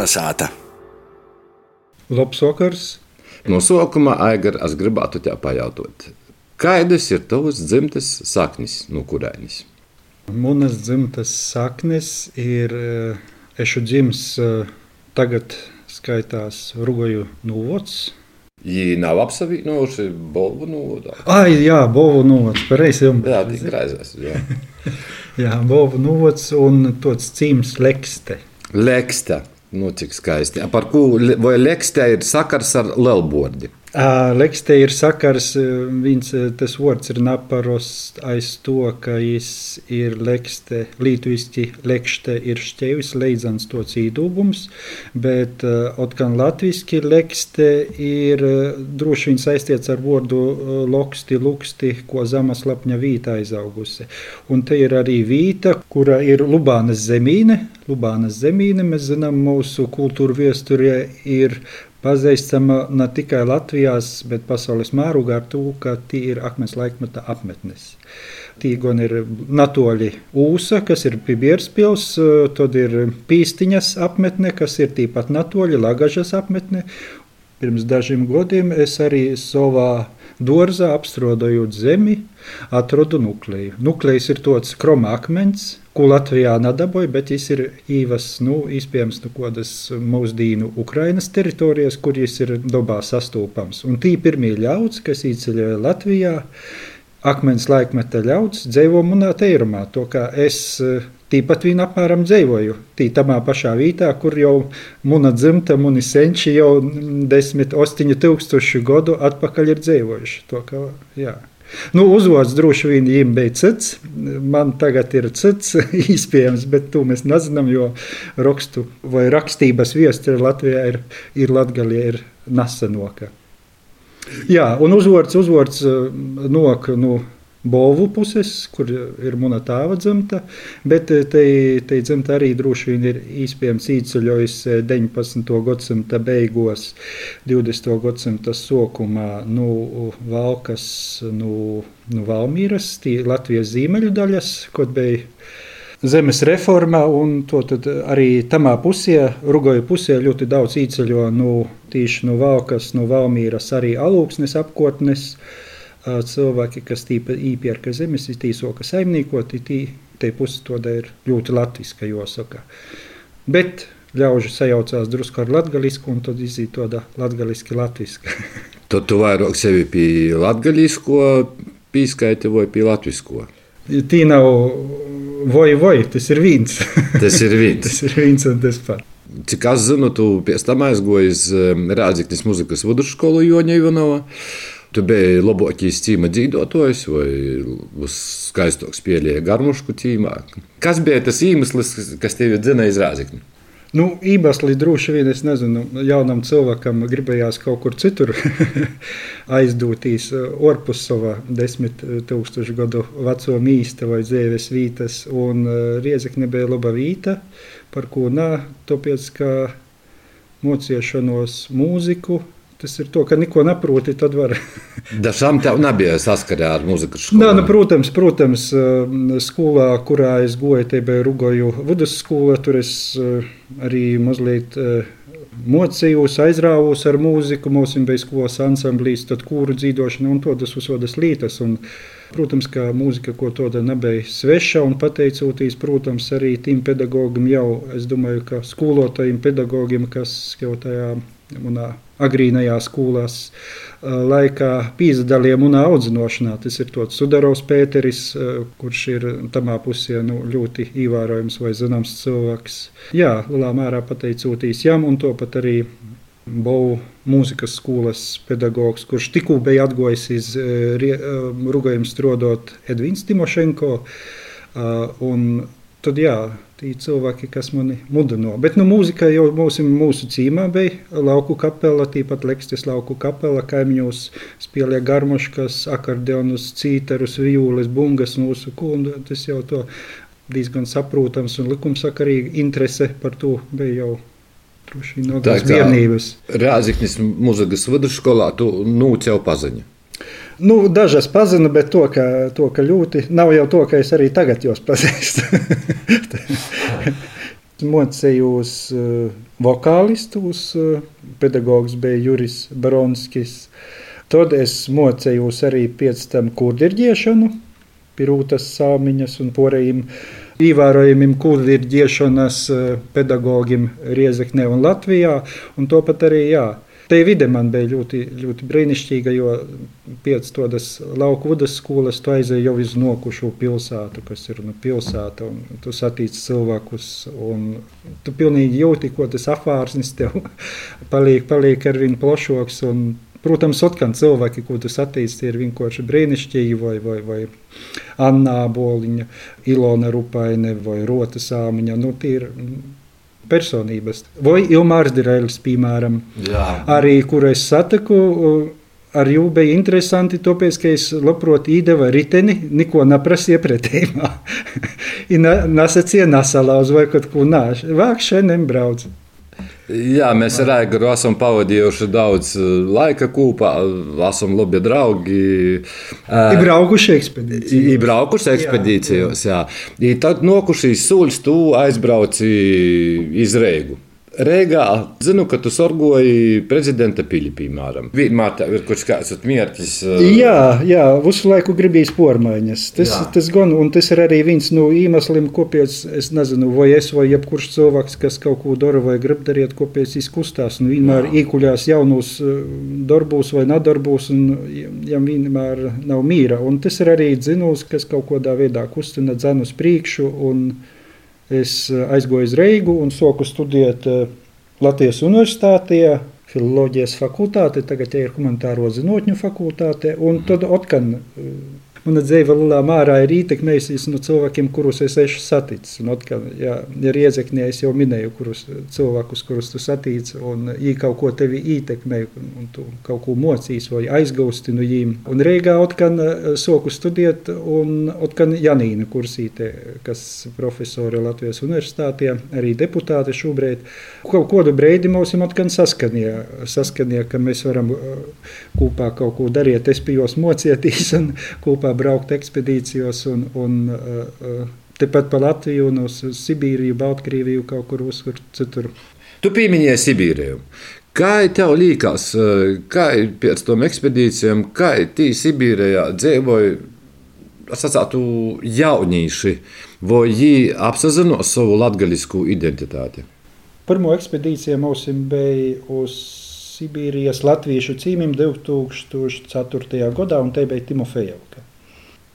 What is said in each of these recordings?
Kalnasāta. Labs vakars! Nosaukumā Aigar, es gribētu te pajautāt, kādas ir tavas dzimtes saknes, no kurienes? Manas dzimtes saknes ir ešu dzimis tagad skaitās Rugoju novots. Viņi nav apsavienojuši Bolvu novodā. Ai, jā, Bolvu novots, pareizi jau. Jā, tik graizās, jā. jā, Bolvu novots un tots cīms Lekste. Lekste. Nu, cik skaisti. Par ko vai Lekste ir sakars ar Lelbordi? Lekste ir sakars, viņš tas vārds ir naparos aiz to, ka viņš ir lekste, lītuiski lekšte ir šķēvis, leidzans to cīdūbums, bet otkan latviski lekste ir droši vien saistīts ar vārdu loksti, luksti, ko zamas lapņa vīta aizaugusi. Un te ir arī vīta, kura ir Lubānas zemīne. Lubānas zemīne, mēs zinām, mūsu kultūra viesturē ir pazīstama ne tikai Latvijā, bet pasaules mērogā ar to, ka tie ir akmens laikmeta apmetnes. Tī gan ir Natoļi Ūsa, kas ir Pibierspils, tad ir Pīstiņas apmetne, kas ir tīpat Natoļi Lagažas apmetne. Pirms dažiem gadiem es arī savā dārzā apstrādājot zemi, atradu nukleju. Nuklejs ir tāds kromākmens, ko Latvijā nedabūja, bet viņš ir īvas, nu, iespējams, nu, kādas mūsdienu Ukrainas teritorijas, kur viņš ir dabā sastopams. Un tī pirmie ļauds, kas īceļoja Latvijā, akmens laikmeta ļauds, dzīvo teirumā. To kā es Tīpat viņa apmēram dzīvoju. Tī tamā pašā vietā, kur jau mana dzimta, mani senči jau desmit, astoņi tūkstoši gadu atpakaļ ir dzīvojuši. To, ka, jā. Nu, uzvārds droši vien viņam bija cits. Man tagad ir cits, iespējams, bet to mēs nezinām, jo rakstu vai rakstības viestura Latvijā ir, ir Latgalie ir nesenoka. Jā, un uzvārds, uzvārds nok, nu, Bovu puses, kur ir mana tēva dzimta, bet te, te dzimta arī droši vien ir iespējams īceļojis 19. gadsimta beigās, 20. gadsimta sākumā, nu, Valkas, nu, nu Valmīras, Latvijas ziemeļu daļas, kaut bija zemes reforma, un arī tamā pusē, Rugoja pusē, ļoti daudz īceļo no nu, tīši no Valkas, no Valmīras, arī alūksnes apkotnes cilvēki, kas īpērka zemes, tīsoka saimniekot, tī, te pusi to ir ļoti latviska jāsaka. Bet ļauži sajaucās drusku ar latgalisku, un tad iziet tāda latgaliski latviska. tad tu vairāk sevi pie latgalisko pieskaiti vai pie latvisko? Tī nav vai vai, tas ir viens. tas ir viens. tas ir viens un tas pats. Cik es zinu, tu pēc tam aizgoji uz Rādziknis muzikas vidusskolu Joņa Ivanova. Tu biji labākais cīma dzīvotājs vai skaistāks spēlēja garmušku cīmā. Kas bija tas iemesls, kas tevi dzina izrāzīt? Nu, īpaši droši vien es nezinu, jaunam cilvēkam gribējās kaut kur citur aizdotīs, ārpus savā desmit tūkstošu gadu veco mīsta vai dzīves vītas. Un Riezekne bija laba vīta, par ko nē, tāpēc, ka mociešanos mūziku Tas ir to, ka neko neproti, tad var. Dažām tev nebija saskarē ar mūzikas skolu. Nā, nu, protams, protams, skolā, kurā es goju, te bija Rugoju vidusskola, tur es arī mazliet mocījos, aizrāvos ar mūziku. Mums bija skolas ansamblīs, tad kūru dzīvošana un tādas uzvadas lietas. Un, protams, ka mūzika ko tāda nebija sveša un pateicoties, protams, arī tiem pedagogiem jau, es domāju, ka skolotājiem, pedagogiem, kas jau tajā manā agrīnajās skolās laikā pīzdalīja manā audzināšanā. Tas ir tāds Sudarovs Pēteris, kurš ir tamā pusē nu, ļoti ievērojams vai zināms cilvēks. Jā, lielā mērā pateicoties jām un to pat arī Bovu mūzikas skolas pedagogs, kurš tikko bija atgojis iz Rugajam strodot Edvins Timošenko. Un tad jā, tie cilvēki, kas mani mudino. Bet nu, mūzika jau mūsu, mūsu cīmā bija lauku kapela, tīpat Lekstes lauku kapela, kaimiņos spēlēja garmoškas, akordeonus, cīterus, vijūles, bungas mūsu kundu. Tas jau to diezgan saprotams un likumsakarīgi interese par to bija jau. No bērnības. Rāziknis mūzikas vidusskolā tu nūcēl paziņu. Nu, dažas pazinu, bet to ka, to, ka ļoti nav jau to, ka es arī tagad jūs pazīstu. Mocējos vokālistus, pedagogs bija Juris Bronskis. Tad es mocējos arī pēc tam kurdirģiešanu, pirūtas sāmiņas un porējiem ievērojamiem kurdirģiešanas pedagogiem Riezeknē un Latvijā. Un to pat arī jā. Te vide man bija ļoti, ļoti brīnišķīga, jo pēc tādas lauku vidusskolas tu aizēji jau uz nokušu pilsētu, kas ir nu, pilsēta, un tu satīc cilvēkus, un tu pilnīgi jūti, ko tas apvārsnis tev paliek, paliek ar vien plašoks, un Protams, otrkārt, cilvēki, ko tu satiec, ir vienkārši brīnišķīgi, vai, vai, vai Anna Boliņa, Ilona Rupaine vai Rota Sāmiņa. Nu, tie ir personības. Vai Ilmārs Dirēlis, piemēram, Jā. arī kur es satiku. Ar jū bija interesanti, tāpēc, ka es labprāt īdeva riteni, neko neprasīja pretējumā. Nesacīja nesalauzu vai kaut ko nāšu. Vāk šodien brauc. Jā, mēs ar Aiguru esam pavadījuši daudz eh, laika kopā, esam labi draugi. Ir braukuši ekspedīcijos. Ir braukuši ekspedīcijos, jā. jā. Tad nokušīs sūļus, tu aizbrauci iz Reigu. Rīgā zinu, ka tu sorgoji prezidenta pili, piemēram. Vienmēr tā ir kaut kāds mērķis. Uh... Jā, jā, visu laiku gribīs pormaiņas. Tas, jā. tas gan, un tas ir arī viens no iemesliem, kāpēc es nezinu, vai es vai jebkurš cilvēks, kas kaut ko dara vai grib darīt, kāpēc izkustās. Nu, vienmēr īkuļās jaunos uh, darbos vai nedarbos, un jām vienmēr nav mīra. Un tas ir arī dzinos, kas kaut kādā veidā kustina dzenu uz priekšu. Un, es eh, aizgoju uz Reigu un soku studēt eh, Latvijas Universitātē. Filoloģijas fakultāte, tagad ir humanitāro zinātņu fakultāte, un tad atkal Mana dzīve lielā mērā ir ietekmējusies no cilvēkiem, kurus es esmu saticis. Un, atkal, jā, ja riezeknē es jau minēju, kurus cilvēkus, kurus tu satīci, un viņi kaut ko tevi ietekmē, un, tu kaut ko mocīs vai aizgausti no viņiem. Un Rīgā atkal eh, soku studēt, un atkal Janīna Kursīte, kas profesore Latvijas universitātē, arī deputāte šobrīd. Kaut kādu brīdi mums atkal saskanīja, saskanīja, ka mēs varam eh, kopā kaut ko darīt. Es bijos mocieties un kopā kopā braukt ekspedīcijos un, un uh, tepat pa Latviju, un uz Sibīriju, Baltkrieviju, kaut kur uz citur. Tu pieminēji Sibīriju. Kā tev liekas, kā pēc tam ekspedīcijām, kā tī Sibīrijā dzīvoja, sacātu, jaunieši, vai viņi apzinos savu latgaļisku identitāti? Pirmo ekspedīciju mums bija uz Sibīrijas latviešu cīmim 2004. gadā, un te bija Timofejevka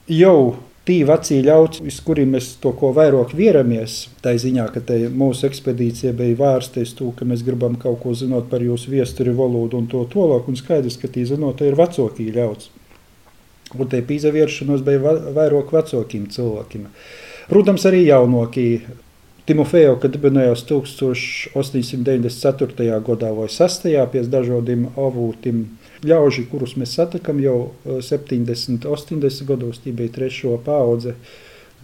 jau tī vecie ļauts, uz kuriem mēs to ko vairāk vieramies, tā ziņā, ka mūsu ekspedīcija bija vērsta uz to, ka mēs gribam kaut ko zināt par jūsu viesturi valodu un to tolāk, un skaidrs, ka tī zinot, ir vecākī ļauts. Un te pīzavieršanos bija vairāk vecākiem cilvēkiem. Protams, arī jaunākie. Timofejo, kad dibinājās 1894. gadā vai 6. pēc dažādiem avūtiem, ļauži, kurus mēs satikam jau 70, eh, 80 gados, tie bija trešo paudze.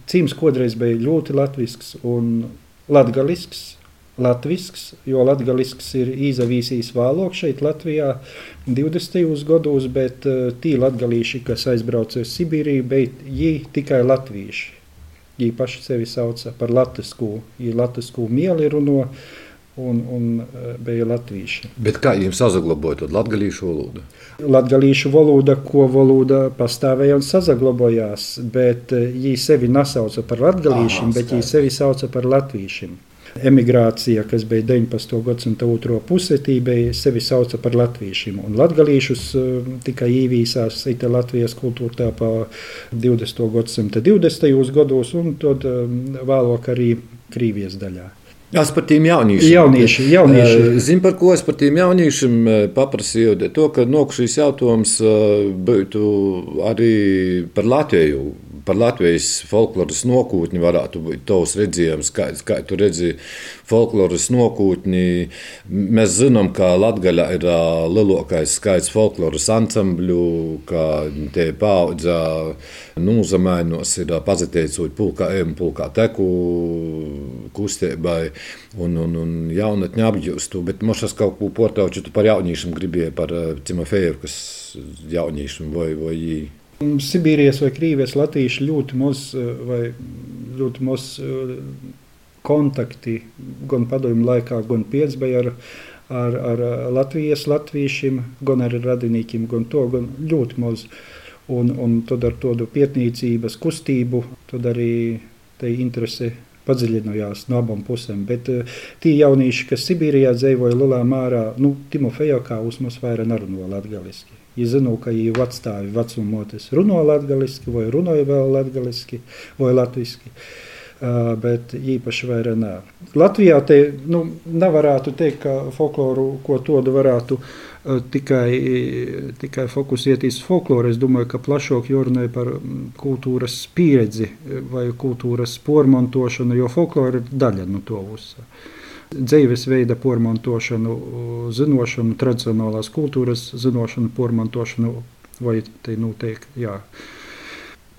Cīms kodreiz bija ļoti latvisks un latgalisks. Latvisks, jo latgalisks ir izavīsījis vāloks šeit Latvijā 20. gados, bet uh, tie latgalīši, kas aizbrauca uz Sibīriju, bija tikai latvieši. Viņi paši sevi sauca par latviešu, ja latviešu mieli runo. Un, un e, bija latvieši. Bet kā jums saglabāja latviešu valodu? Latviešu valoda, ko valoda pastāvēja un saglabājās, bet viņi sevi nesauca par latviešiem, bet viņi sevi sauca par latviešiem. Emigrācija, kas bija 19. gadsimta otrā pusē, bija sevi sauca par latviešiem. Un latviešus uh, tikai īvīsās ita Latvijas kultūra tā pa 20. gadsimta 20. gados un tad vēlāk arī Krīvijas daļā. Es par tiem jauniešiem. Jaunieši, jaunieši. Eh, zinu, par ko es par tiem jauniešiem eh, paprasīju. To, ka šīs jautājums eh, būtu arī par Latviju par Latvijas folkloras nokūtni varētu būt tavs redzējums, kā, kā tu redzi folkloras nokūtni. Mēs zinām, ka Latgaļā ir lielākais skaits folkloras ansambļu, ka tie paudzā nūzamainos ir pazateicot pulkā ēmu, pulkā teku kustībai un, un, un jaunatņu apģūstu, bet mošas kaut ko portauču tu par jauniešiem gribēji par Cimofejevkas jauniešiem vai, vai Sibīrijas vai Krīvijas latīši ļoti maz, eh, vai ļoti maz eh, kontakti gan padomju laikā, gan piecbēja ar, ar, ar Latvijas latviešiem, gan ar radiniekiem, gan to gan ļoti maz. Un, un tad ar tādu pietnīcības kustību, tad arī te interese padziļinājās no abām pusēm. Bet uh, tie jaunieši, kas Sibīrijā dzīvoja Lulā mārā, nu, Timofejo kā uzmas vairāk nerunā latgaliski. Ja zinu, ka viņi vecstāvi vecumoties runā latgaliski vai runāja vēl latgaliski vai latviski. Uh, bet īpaši vairāk nē. Latvijā te nu, nevarētu teikt, ka folkloru ko tādu varētu uh, tikai, tikai fokusēties uz folkloru. Es domāju, ka plašāk jārunā par kultūras pieredzi vai kultūras pormontošanu, jo folklora ir daļa no to visu. Dzīvesveida pormontošanu, zinošanu, tradicionālās kultūras zinošanu, pormontošanu vai te noteikti. Jā.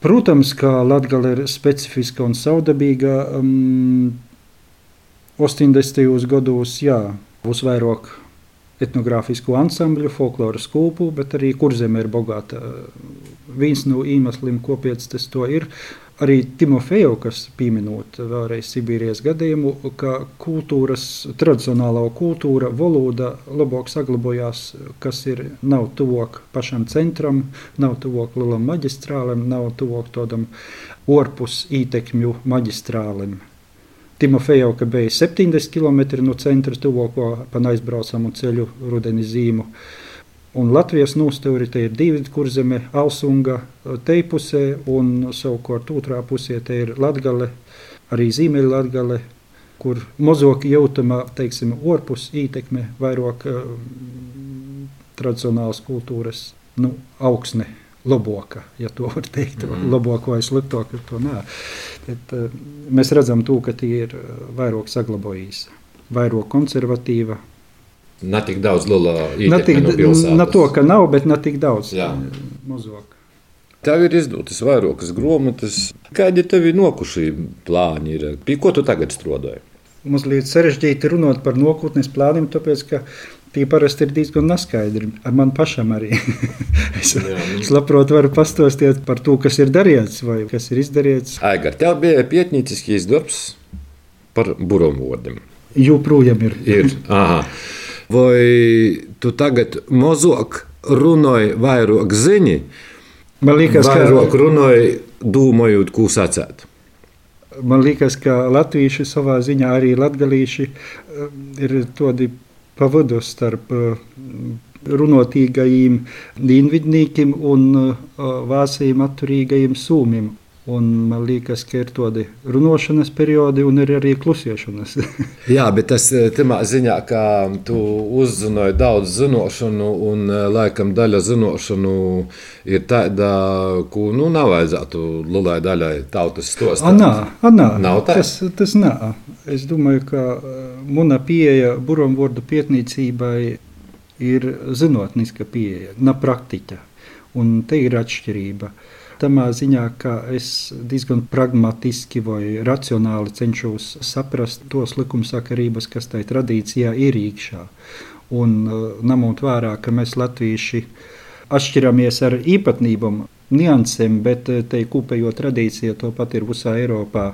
Protams, ka Latvija ir specifiska un savdabīga. Um, 80. gados, jā, būs vairāk etnogrāfisku ansambļu, folkloras kūpu, bet arī kurzeme ir bagāta. Viens no iemesliem, kāpēc tas ir, arī Timofejo, kas pieminot vēlreiz Sibīrijas gadījumu, ka kultūras, tradicionālā kultūra, valoda labāk saglabājās, kas ir nav tuvāk pašam centram, nav tuvāk lielam maģistrālim, nav tuvāk tādam orpus ītekmju maģistrālim. Timofejo, ka bija 70 km no centra tuvāko pa aizbraucamu ceļu rudeni zīmu. Un Latvijas nostūri te ir divi kurzeme, Alsunga te pusē, un savukārt otrā pusē te ir Latgale, arī Zīmeļa Latgale, kur mazāk jūtama, teiksim, orpus ītekme, vairāk uh, tradicionālas kultūras nu, augsne. Labāka, ja tā var teikt, mm. labāka vai sliktāka. Bet, uh, mēs redzam, to, ka tie ir vairāk saglabājušies, vairāk konservatīva, Ne tik daudz lielā īstenībā. Ne to, ka nav, bet ne tik daudz. Mazāk. Tev ir izdotas vairākas grāmatas. Kādi tev ir nokušie plāni? Ir? Pie ko tu tagad strādāji? Mazliet sarežģīti runāt par nākotnes plāniem, tāpēc ka tie parasti ir diezgan neskaidri. Ar man pašam arī. es, Jā, es labprāt varu pastāstīt par to, kas ir darīts vai kas ir izdarīts. Aigar, tev bija pietnīciskīs darbs par burbuļvārdiem. Joprojām ir. ir. Aha. Vai tu tagad mazāk runāji, vairāk zini? Man liekas, ka vairāk runāji, domājot, ko sacēt. Man liekas, ka latvieši savā ziņā arī latgalīši eh, ir tādi pavadu starp eh, runotīgajiem dīnvidnīkiem un eh, vācijiem atturīgajiem sūmiem. Un man liekas, ka ir tādi runāšanas periodi, un ir arī klusēšanas. Jā, bet tas eh, tādā ziņā, ka tu uzzināji daudz zināšanu, un eh, laikam daļa zināšanu ir tāda, ko nu, nav vajadzētu lielai daļai tautas stostam. Nā, nā, nav tā. Tas, tas nā. Es domāju, ka eh, mana pieeja burbuļvārdu pietnīcībai ir zinātniska pieeja, ne praktiķa. Un te ir atšķirība. Tamā ziņā, ka es diezgan pragmatiski vai racionāli cenšos saprast tos likumsakarības, kas tajā tradīcijā ir iekšā. Un uh, ņemot vērā, ka mēs latvieši atšķiramies ar īpatnībām, niansēm, bet uh, te kopējo tradīciju to pat ir visā Eiropā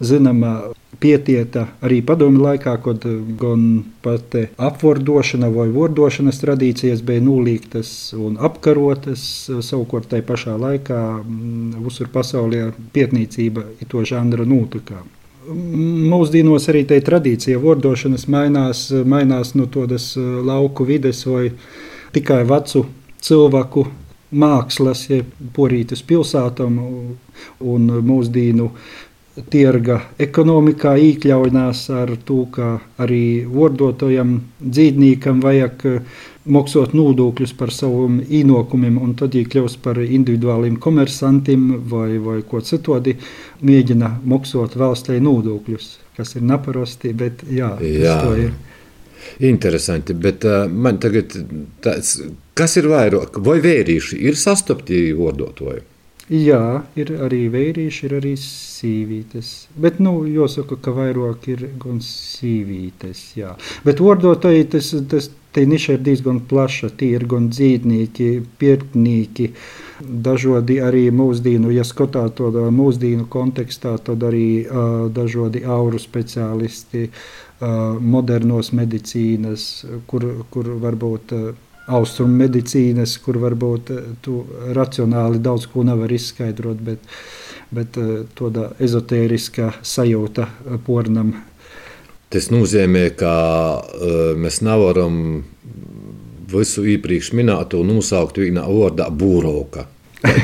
zināma pietieta arī padomju laikā, kad gan pat apvordošana vai vordošanas tradīcijas bija nulīgtas un apkarotas. Savukārt tajā pašā laikā mm, visur pasaulē pietnīcība ir to žanra notikā. Mūsdienās arī tā tradīcija vordošanas mainās, mainās no tādas lauku vides vai tikai vecu cilvēku mākslas, ja porītas pilsētām un mūsdienu tirga ekonomikā iekļaujās ar to, ka arī vordotājam, dzīvniekam vajag eh, maksāt nodokļus par saviem ienākumiem, un tad iekļaus par individuāliem komersantiem vai, vai ko citādi, mēģina maksāt valstī nodokļus, kas ir neparasti, bet jā, jā. tas ir. Interesanti, bet uh, man tagad tāds, kas ir vairāk, vai vērīši ir sastopti vordotāji? Jā, ir arī vērīši, ir arī sīvītes. Bet, nu, jāsaka, ka vairāk ir gan sīvītes. Jā. Bet vordotāji tas, tas Te niša ir diezgan plaša. Tie ir gan dzīvnieki, pirtnieki, dažādi arī mūsdienu, ja skatās to mūsdienu kontekstā, tad arī uh, dažādi auru speciālisti, uh, modernos medicīnas, kur, kur varbūt uh, austrumu medicīnas, kur varbūt uh, tu racionāli daudz ko nevar izskaidrot, bet, bet uh, tāda ezotēriska sajūta pornam Tas nozīmē, ka mēs nevaram visu iepriekš minēto nosaukt vienā vārdā būroka.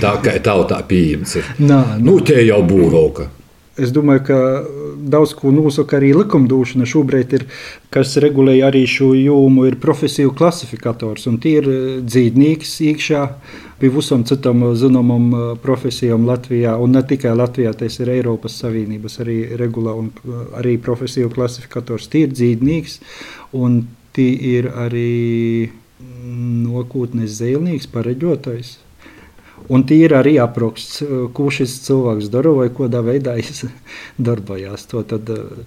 Tā kā tautā pieejams ir. Nā, nu, tie jau būroka. Es domāju, ka daudz ko nosaka arī likumdošana. Šobrīd ir, kas regulē arī šo jomu, ir profesiju klasifikators. Tie ir dzīvnieks iekšā pie visam citam zināmam profesijām Latvijā. Un ne tikai Latvijā, tas ir Eiropas Savienības arī regulā un arī profesiju klasifikators. Tie ir dzīvnieks un tie ir arī nokūtnes zēlnieks, pareģotais. Un ir arī apraksts, eh, ko šis cilvēks dara vai kādā veidā viņš darbojās. To tad uh,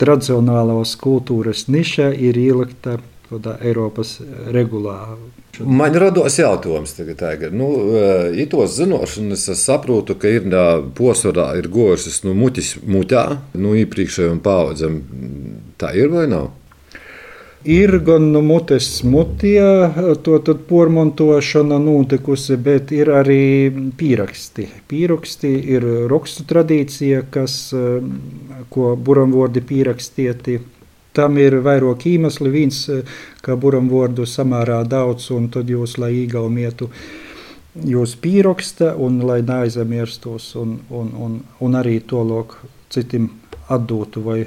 tradicionālās kultūras niša ir ielikta tādā Eiropas regulā. Man rados jautājums, tagad, nu, ja tos zināšanas, es saprotu, ka ir posvarā ir no nu, mutis mutā, nu, iepriekšējiem paudzēm. Tā ir vai nav? Ir gan no mutes mutijā to pormontošana notikusi, bet ir arī pieraksti. Pieraksti ir rakstu tradīcija, kas, ko buramvordi pierakstieti. Tam ir vairāk iemesli. Viens, ka buramvordu samērā daudz, un tad jūs, lai īgaumietu, jūs pieraksta un lai neaizmirstos, un, un, un, un arī to lok citim atdotu vai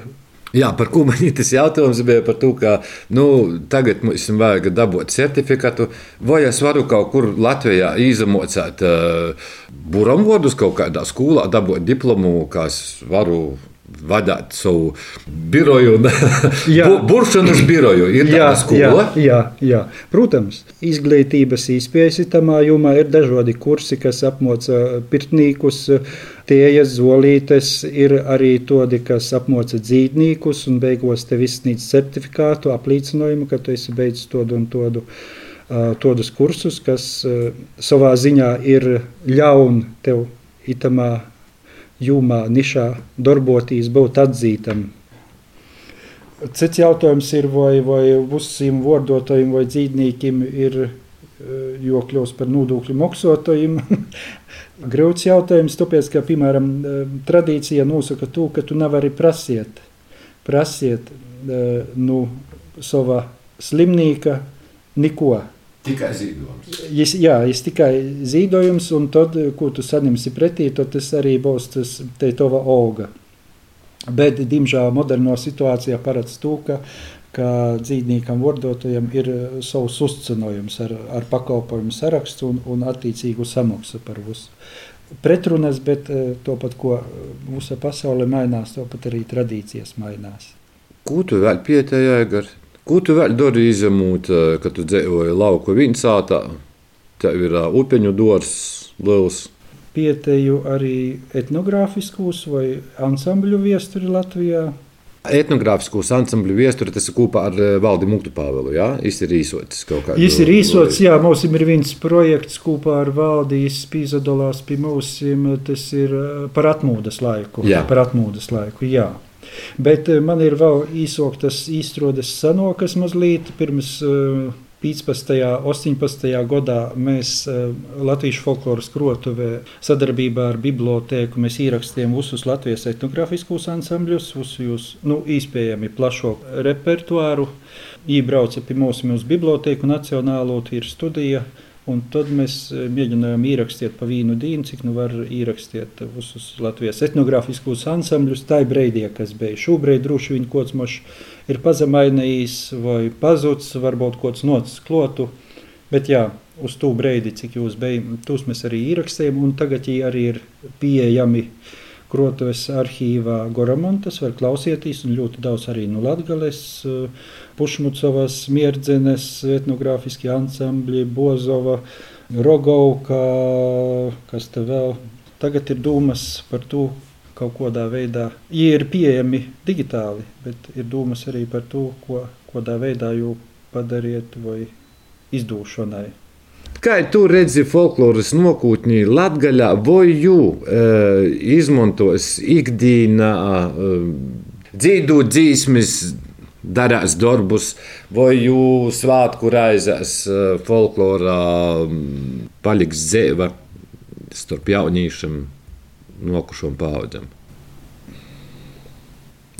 Jā, par ko man tas jautājums bija par to, ka nu, tagad mums vajag dabūt certifikātu, vai es varu kaut kur Latvijā izamocēt uh, buramvordus kaut kādā skolā, dabūt diplomu, kas varu vadīt savu biroju, burbuļsaktas biroju. Ir jā, jā, jā, jā, protams, izglītības izpējas tamā jomā ir dažādi kursi, kas apmoca pirtniekus. Tiejas zolītes ir arī tādi, kas apmoca dzīvniekus un beigās tev izsniedz certifikātu, apliecinājumu, ka tu esi beidzis to un to. Tādus kursus, kas savā ziņā ir ļauni tev itamā jūmā, nišā darboties, būt atzītam. Cits jautājums ir, vai, vai visiem vārdotājiem vai dzīvniekiem ir jokļos par nodokļu maksātājiem. Grūts jautājums, tāpēc, ka, piemēram, e, tradīcija nosaka to, ka tu nevari prasiet, prasiet e, nu, sava slimnīka neko. Tikai zīdojums. Jis, jā, jis tikai zīdojums, un tad, ko tu saņemsi pretī, tad tas arī būs tas te tava auga. Bet, diemžēl, modernā situācijā paredz to, ka, ka dzīvniekam, vardotājiem ir savs uzcenojums ar, ar pakalpojumu sarakstu un, un attiecīgu samaksu par visu. Pretrunas, bet tāpat, ko mūsu pasaule mainās, tāpat arī tradīcijas mainās. Ko tu vēl pietēji, Gars? Ko tu vēl dari izņemot, eh, kad tu dzīvoji lauku vinsātā? Tev ir upeņu dors, liels. Pieteju arī etnogrāfiskus vai ansambļu viesturi Latvijā. Etnogrāfiskos ansambļu viesturi tas ir kopā ar eh, Valdi Muktu Pāvelu. Jā, viņš ir īsots kaut kādā veidā. Ir īsots, jā, mums ir viens projekts kopā ar Valdi, izpīzadolās pie mums, tas ir par atmūdas laiku. Jā. Par atmūdas laiku, jā. Bet eh, man ir vēl īsāk tas īstrodes sanokas mazliet pirms 15. un 18. gadā mēs eh, Latvijas folkloras krotuvē sadarbībā ar bibliotēku ierakstījām visus Latvijas etnogrāfiskos ansambļus, visus nu, īspējami plašo repertuāru. Ībrauca pie mums uz bibliotēku Nacionālo tīru studiju Un tad mēs e, mēģinājām ierakstīt pa vienu dienu, cik nu var ierakstīt visus Latvijas etnogrāfiskos ansambļus. Tā ir brīdī, kas bija. Šobrīd droši vien kaut kas ir pazemainījis vai pazudis, varbūt kaut kas nocis klotu. Bet jā, uz to brīdi, cik jūs bijāt, tos mēs arī ierakstījām, un tagad viņi arī ir pieejami. Krotojas arhīvā Goramontas var klausieties, un ļoti daudz arī no Latgales. Uh, Pušmucovas, Mierdzenes, etnogrāfiskie ansambļi, Bozova, Rogovka, kas te vēl. Tagad ir dūmas par to, kaut kādā veidā. Ie ir pieejami digitāli, bet ir dūmas arī par to, ko, kādā veidā jau padariet vai izdūšanai. Kā tu redzi folkloras nokūtņī Latgaļā, vai jū e, izmantos ikdīnā e, dzīdūt dzīsmis, darās darbus, vai jū svātku raizēs e, folklorā paliks dzēva starp jaunīšiem, nokušām paudzēm?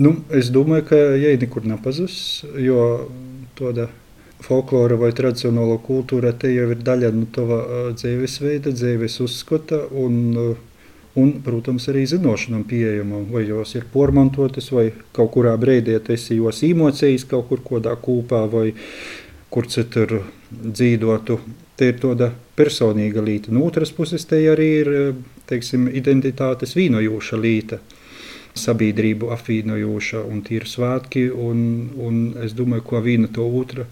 Nu, es domāju, ka jai nekur nepazudīs, jo tāda folklora vai tradicionālo kultūra te jau ir daļa no tava dzīvesveida, dzīves uzskata un, un, protams, arī zināšanām pieejama. Vai jos ir pormantotas, vai kaut kurā brīdī esi jos īmocējis kaut kur kodā kūpā vai kur citur dzīvotu. Te ir tāda personīga līta. No otras puses, te arī ir teiksim, identitātes vīnojoša līta sabiedrību apvienojoša un tīra svētki. Un, un es domāju, ko viena to otra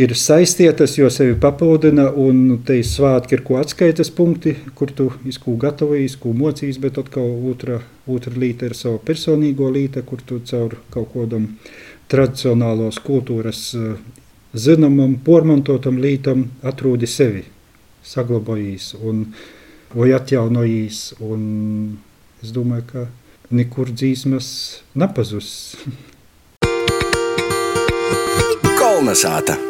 ir saistītas, jo sevi papildina. Un te ir svētki, ir ko atskaites punkti, kur tu izkū gatavojies, ko mocīs, bet atkal otra, otra līta ir sava personīgo līta, kur tu caur kaut kādam tradicionālos kultūras zināmam, pormantotam lītam atrodi sevi, saglabājīs un vai atjaunojīs. Un es domāju, ka nekur dzīsmas nepazūs. Kolnesāta!